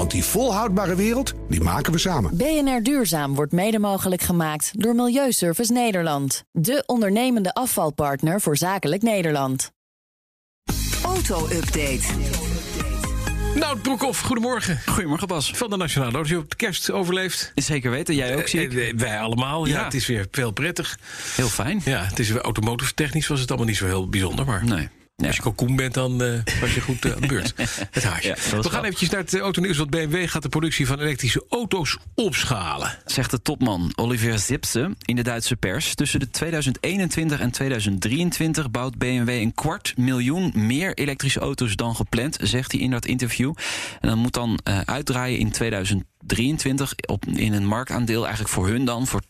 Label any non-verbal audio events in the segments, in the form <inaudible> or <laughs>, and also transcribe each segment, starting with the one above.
Want die volhoudbare wereld, die maken we samen. BNR Duurzaam wordt mede mogelijk gemaakt door Milieuservice Nederland. De ondernemende afvalpartner voor zakelijk Nederland. Auto-update. Nou, Broekhoff, goedemorgen. Goedemorgen Bas. Van de Nationale Auto. Je hebt de kerst overleefd. Zeker weten, jij ook zie ik. Eh, eh, wij allemaal. Ja. Ja. het is weer veel prettig. Heel fijn. Ja, het is weer automotive technisch was het allemaal niet zo heel bijzonder. Maar Nee. Als je kalkoen bent, dan eh, was je goed eh, aan de beurt. <laughs> Het haasje. Ja, We gaan eventjes naar het eh, autonieuws. Want BMW gaat de productie van elektrische auto's opschalen. Zegt de topman Olivier Zipse in de Duitse pers. Tussen de 2021 en 2023 bouwt BMW een kwart miljoen meer elektrische auto's dan gepland, zegt hij in dat interview. En dat moet dan eh, uitdraaien in 2023 op, in een marktaandeel eigenlijk voor hun dan voor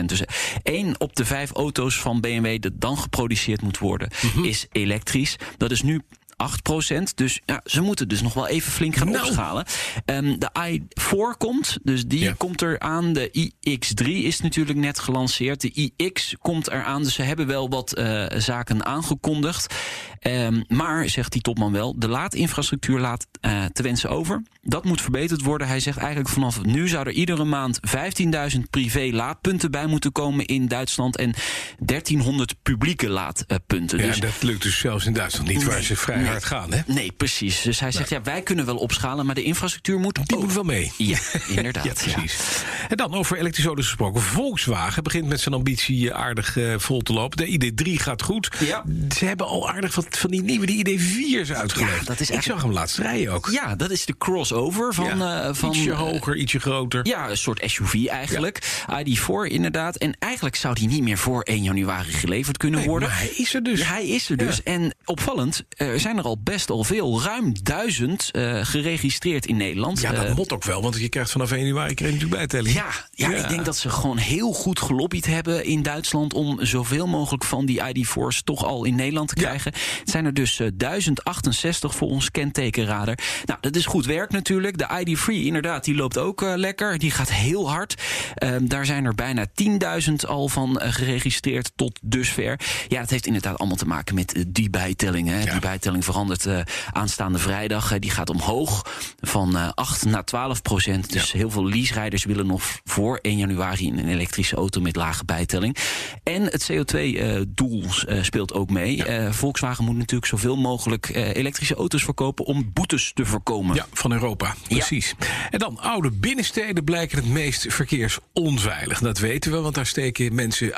20% Dus één op de vijf auto's van BMW dat dan geproduceerd moet worden is elektrisch. Dat is nu 8 Dus ja, ze moeten dus nog wel even flink gaan Nou. opschalen. Ehm, de i4 komt, dus die Ja. komt er aan. De iX3 is natuurlijk net gelanceerd. De iX komt eraan. Dus ze hebben wel wat eh, zaken aangekondigd. Ehm, maar, zegt die topman wel, de laadinfrastructuur laat eh, te wensen over. Dat moet verbeterd worden. Hij zegt eigenlijk vanaf nu zou er iedere maand 15.000 privé laadpunten bij moeten komen in Duitsland. En 1300 publieke laadpunten. Ja, dus dat lukt dus zelfs in Duitsland niet, waar ze vrij Hè? Nee, precies. Dus hij zegt, ja, wij kunnen wel opschalen, maar de infrastructuur moet Die ook. moet wel mee. Ja, inderdaad. <laughs> Ja, precies. En dan over elektrische auto's gesproken. Volkswagen begint met zijn ambitie eh, aardig eh, vol te lopen. De ID3 gaat goed. Ja. Ze hebben al aardig wat van die nieuwe die ID4's uitgelegd. Ja, dat is Ik eigenlijk- zag hem laatst rijden ook. Ja, dat is de crossover van... Eh, van ietsje hoger, ietsje groter. Ja, een soort SUV eigenlijk. ID4 inderdaad. En eigenlijk zou die niet meer voor 1 januari geleverd kunnen Nee, worden. maar hij is er dus. Hij is er dus. En opvallend, er zijn er al best al veel. Ruim duizend eh, geregistreerd in Nederland. Ja, dat Eh, mot ook wel, want je krijgt vanaf 1 januari krijg je natuurlijk bijtelling. Ja, ja, ik denk dat ze gewoon heel goed gelobbyd hebben in Duitsland om zoveel mogelijk van die ID4's toch al in Nederland te Ja. krijgen. Het zijn er dus eh, 1068 volgens kentekenradar. Nou, dat is goed werk natuurlijk. De ID3 inderdaad, die loopt ook lekker. Die gaat heel hard. Ehm, daar zijn er bijna 10.000 al van geregistreerd tot dusver. Ja, het heeft inderdaad allemaal te maken met die bijtelling. Hè. Ja. Die bijtelling verandert eh, aanstaande vrijdag. Eh, die gaat omhoog van eh 8 naar 12 procent. Dus heel veel leaserijders willen nog voor 1 januari een elektrische auto met lage bijtelling. En het CO2-doel eh, speelt ook mee. Eh, Volkswagen moet natuurlijk zoveel mogelijk eh, elektrische auto's verkopen om boetes te voorkomen. Ja, van Europa, precies. En dan, oude binnensteden blijken het meest verkeersonveilig. Dat weten we, want daar steken mensen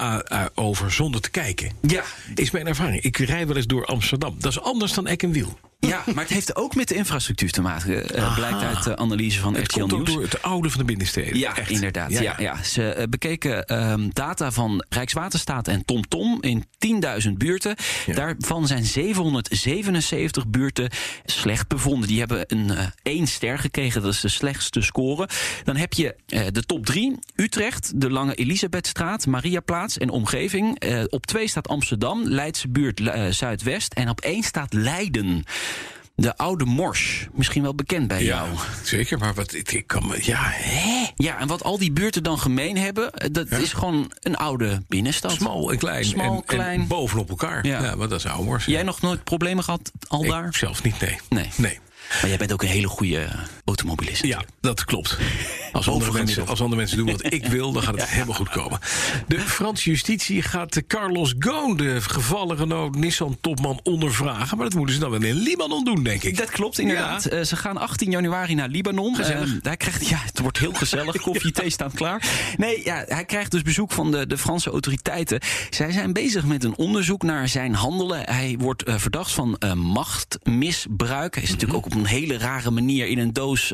over zonder te kijken. Ja. Is mijn ervaring. Ik rij wel eens door Amsterdam. Dat is anders dan Cambio. Ja, maar het heeft ook met de infrastructuur te maken. eh, blijkt uit de analyse van Het RTL komt ook Nieuws. door het oude van de binnensteden. Ja, Echt. inderdaad. Ja, ja. Ze eh, bekeken ehm, data van Rijkswaterstaat en TomTom in 10.000 buurten. Ja. Daarvan zijn 777 buurten slecht bevonden. Die hebben een eh, één ster gekregen, dat is de slechtste score. Dan heb je de top 3, Utrecht, de Lange Elisabethstraat, Mariaplaats en omgeving. Op 2 staat Amsterdam, Leidse buurt Zuidwest. En op 1 staat Leiden. De Oude Mors, misschien wel bekend bij Ja, jou. zeker. Maar wat, ik, kan me, ja, hè? Ja, en wat al die buurten dan gemeen hebben, eh, dat is gewoon een oude binnenstad. Smal en klein. Smal, en, klein. En bovenop elkaar. Ja, Ja. dat is oude Jij nog nooit problemen gehad al Ik daar? zelf niet, nee. Nee. Nee. Maar jij bent ook een hele goede automobilist. Ja, dat klopt. Als andere, mensen, gemiddeld. als andere mensen doen wat <laughs> ik wil, dan gaat het helemaal goed komen. De Franse justitie gaat Carlos Ghosn, de gevallen Renault Nissan-topman, ondervragen. Maar dat moeten ze dan wel in Libanon doen, denk ik. Dat klopt inderdaad. Eh, ze gaan 18 januari naar Libanon. Gezellig. Eh, hij krijgt, ja, het wordt heel gezellig. <laughs> Koffie, thee staan klaar. Nee, ja, hij krijgt dus bezoek van de, de Franse autoriteiten. Zij zijn bezig met een onderzoek naar zijn handelen. Hij wordt eh, verdacht van eh, machtmisbruik. Hij is natuurlijk ook op een hele rare manier in een doos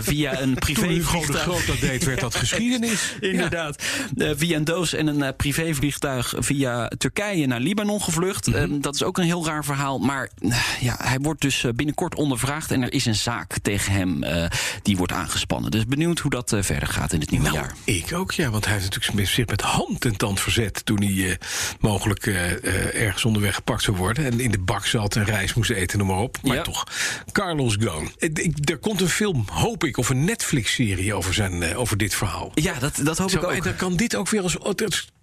via een de <laughs> privévliegtuig. Groot dat deed, werd dat <laughs> geschiedenis. <laughs> Inderdaad. Eh, via een doos en een eh, privévliegtuig via Turkije naar Libanon gevlucht. Mhm. Eh, dat is ook een heel raar verhaal. Maar eh, ja, hij wordt dus binnenkort ondervraagd. En er is een zaak tegen hem die wordt aangespannen. Dus benieuwd hoe dat verder gaat in het nieuwe Nou, jaar. ik ook, ja. Want hij heeft natuurlijk zich met hand en tand verzet... toen hij mogelijk ergens onderweg gepakt zou worden... en in de bak zat en rijst moest eten, noem maar op. Maar Ja. toch, Carlos Ghosn. Ik- Er komt een film, hoop ik, of een Netflix-serie over, zijn, eh, over dit verhaal. Ja, dat, dat hoop Zo, ik ook. en dan kan dit ook weer als...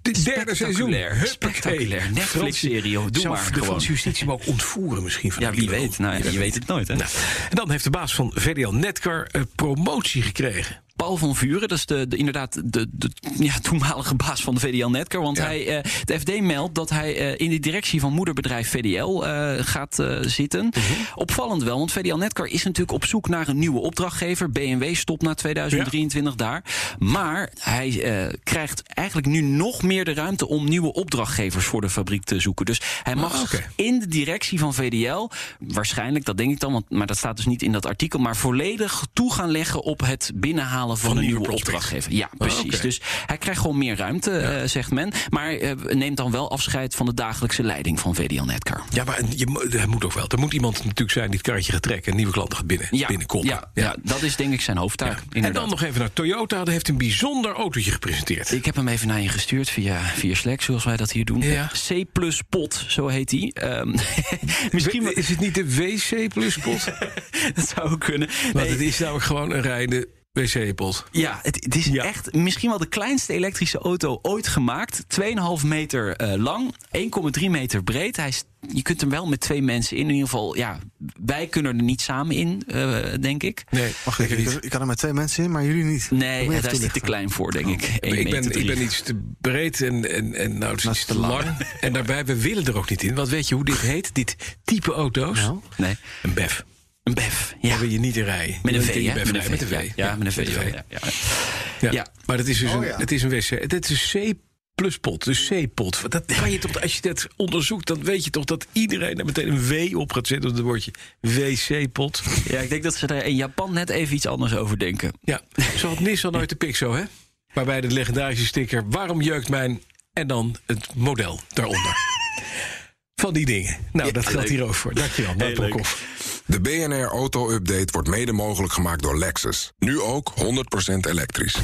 Het derde seizoen. Spectaculair. Huppakee. Spectaculair. Netflix-serie, doe Zou maar de gewoon. Franse justitie ook ontvoeren misschien? Van Ja, wie weet. Nou, ja, je weet het nooit, hè? Nou, en dan heeft de baas van VDL Netcar eh, promotie gekregen. Paul van Vuren, dat is de, de, inderdaad de, de ja, toenmalige baas van de VDL Netcar. Want Ja. hij, eh, de FD meldt dat hij eh, in de directie van moederbedrijf VDL eh, gaat zitten. Mhm. Opvallend wel, want VDL Netcar is natuurlijk op zoek naar een nieuwe opdrachtgever. BMW stopt na 2023 daar. Maar hij krijgt eigenlijk nu nog meer de ruimte om nieuwe opdrachtgevers voor de fabriek te zoeken. Dus hij mag Ah, oké. in de directie van VDL, waarschijnlijk, dat denk ik dan, want, maar dat staat dus niet in dat artikel, maar volledig toe gaan leggen op het binnenhalen van, een een nieuwe nieuwe opdrachtgever. Ja, Ah, precies. Dus hij krijgt gewoon meer ruimte, eh, zegt men. Maar eh, neemt dan wel afscheid van de dagelijkse leiding van VDL Netcar. Ja, maar je, er moet ook wel. Er moet iemand natuurlijk zijn die het karretje gaat trekken... en nieuwe klanten gaat binnen, Ja, binnenkomen. ja, ja. dat is denk ik zijn hoofdtaak. En dan nog even naar Toyota. Die heeft een bijzonder autootje gepresenteerd. Ik heb hem even naar je gestuurd via, via Slack, zoals wij dat hier doen. C plus pot, zo heet hij. Ehm, <laughs> misschien Is het niet de WC plus pot? <laughs> dat zou ook kunnen. Want Nee, het is namelijk gewoon een rijde wc-pot. Ja, het, het is Ja. echt misschien wel de kleinste elektrische auto ooit gemaakt. 2,5 meter eh, lang, 1,3 meter breed. Hij is, je kunt er wel met twee mensen in. In ieder geval, ja, wij kunnen er niet samen in, eh, denk ik. Nee, Wacht ik even, ik, niet. kan- ik kan er met twee mensen in, maar jullie niet. Nee, daar is hij te klein voor, denk ik. 1 Ik ben, meter ik ben iets te breed en, en, en nou, het is iets te te lang. lang. En daarbij, we willen er ook niet in. Want weet je hoe dit heet? Dit type auto's? Nou? Nee, Een BEF. Een BEF. Daar Ja, wil je niet in rijden. met een V, Met een V. Ja, met een V. Ja, ja. Ja. Maar het is dus Oh, een, ja. het is een wc. Het is een C plus pot, dus C-pot. Dat kan je toch, als je dat onderzoekt, dan weet je toch dat iedereen er meteen een W op gaat zetten op het woordje wc-pot. Ja, ik denk dat ze er in Japan net even iets anders over denken. Ja, zo had Nissan <laughs> nooit de Pixo, hè? Waarbij de legendarische sticker, waarom jeukt mijn... en dan het model daaronder. <laughs> Van die dingen. Nou, dat geldt hier ook voor. Dankjewel, Mark. De BNR Auto Update wordt mede mogelijk gemaakt door Lexus. Nu ook 100% elektrisch.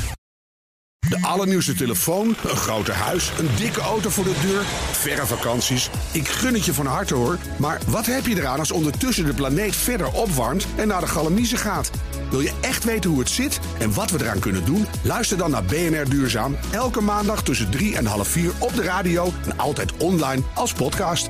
De allernieuwste telefoon, een groter huis, een dikke auto voor de deur, verre vakanties. Ik gun het je van harte hoor. Maar wat heb je eraan als ondertussen de planeet verder opwarmt en naar de galamiezen gaat? Wil je echt weten hoe het zit en wat we eraan kunnen doen? Luister dan naar BNR Duurzaam. Elke maandag tussen 3 en half 4 op de radio en altijd online als podcast.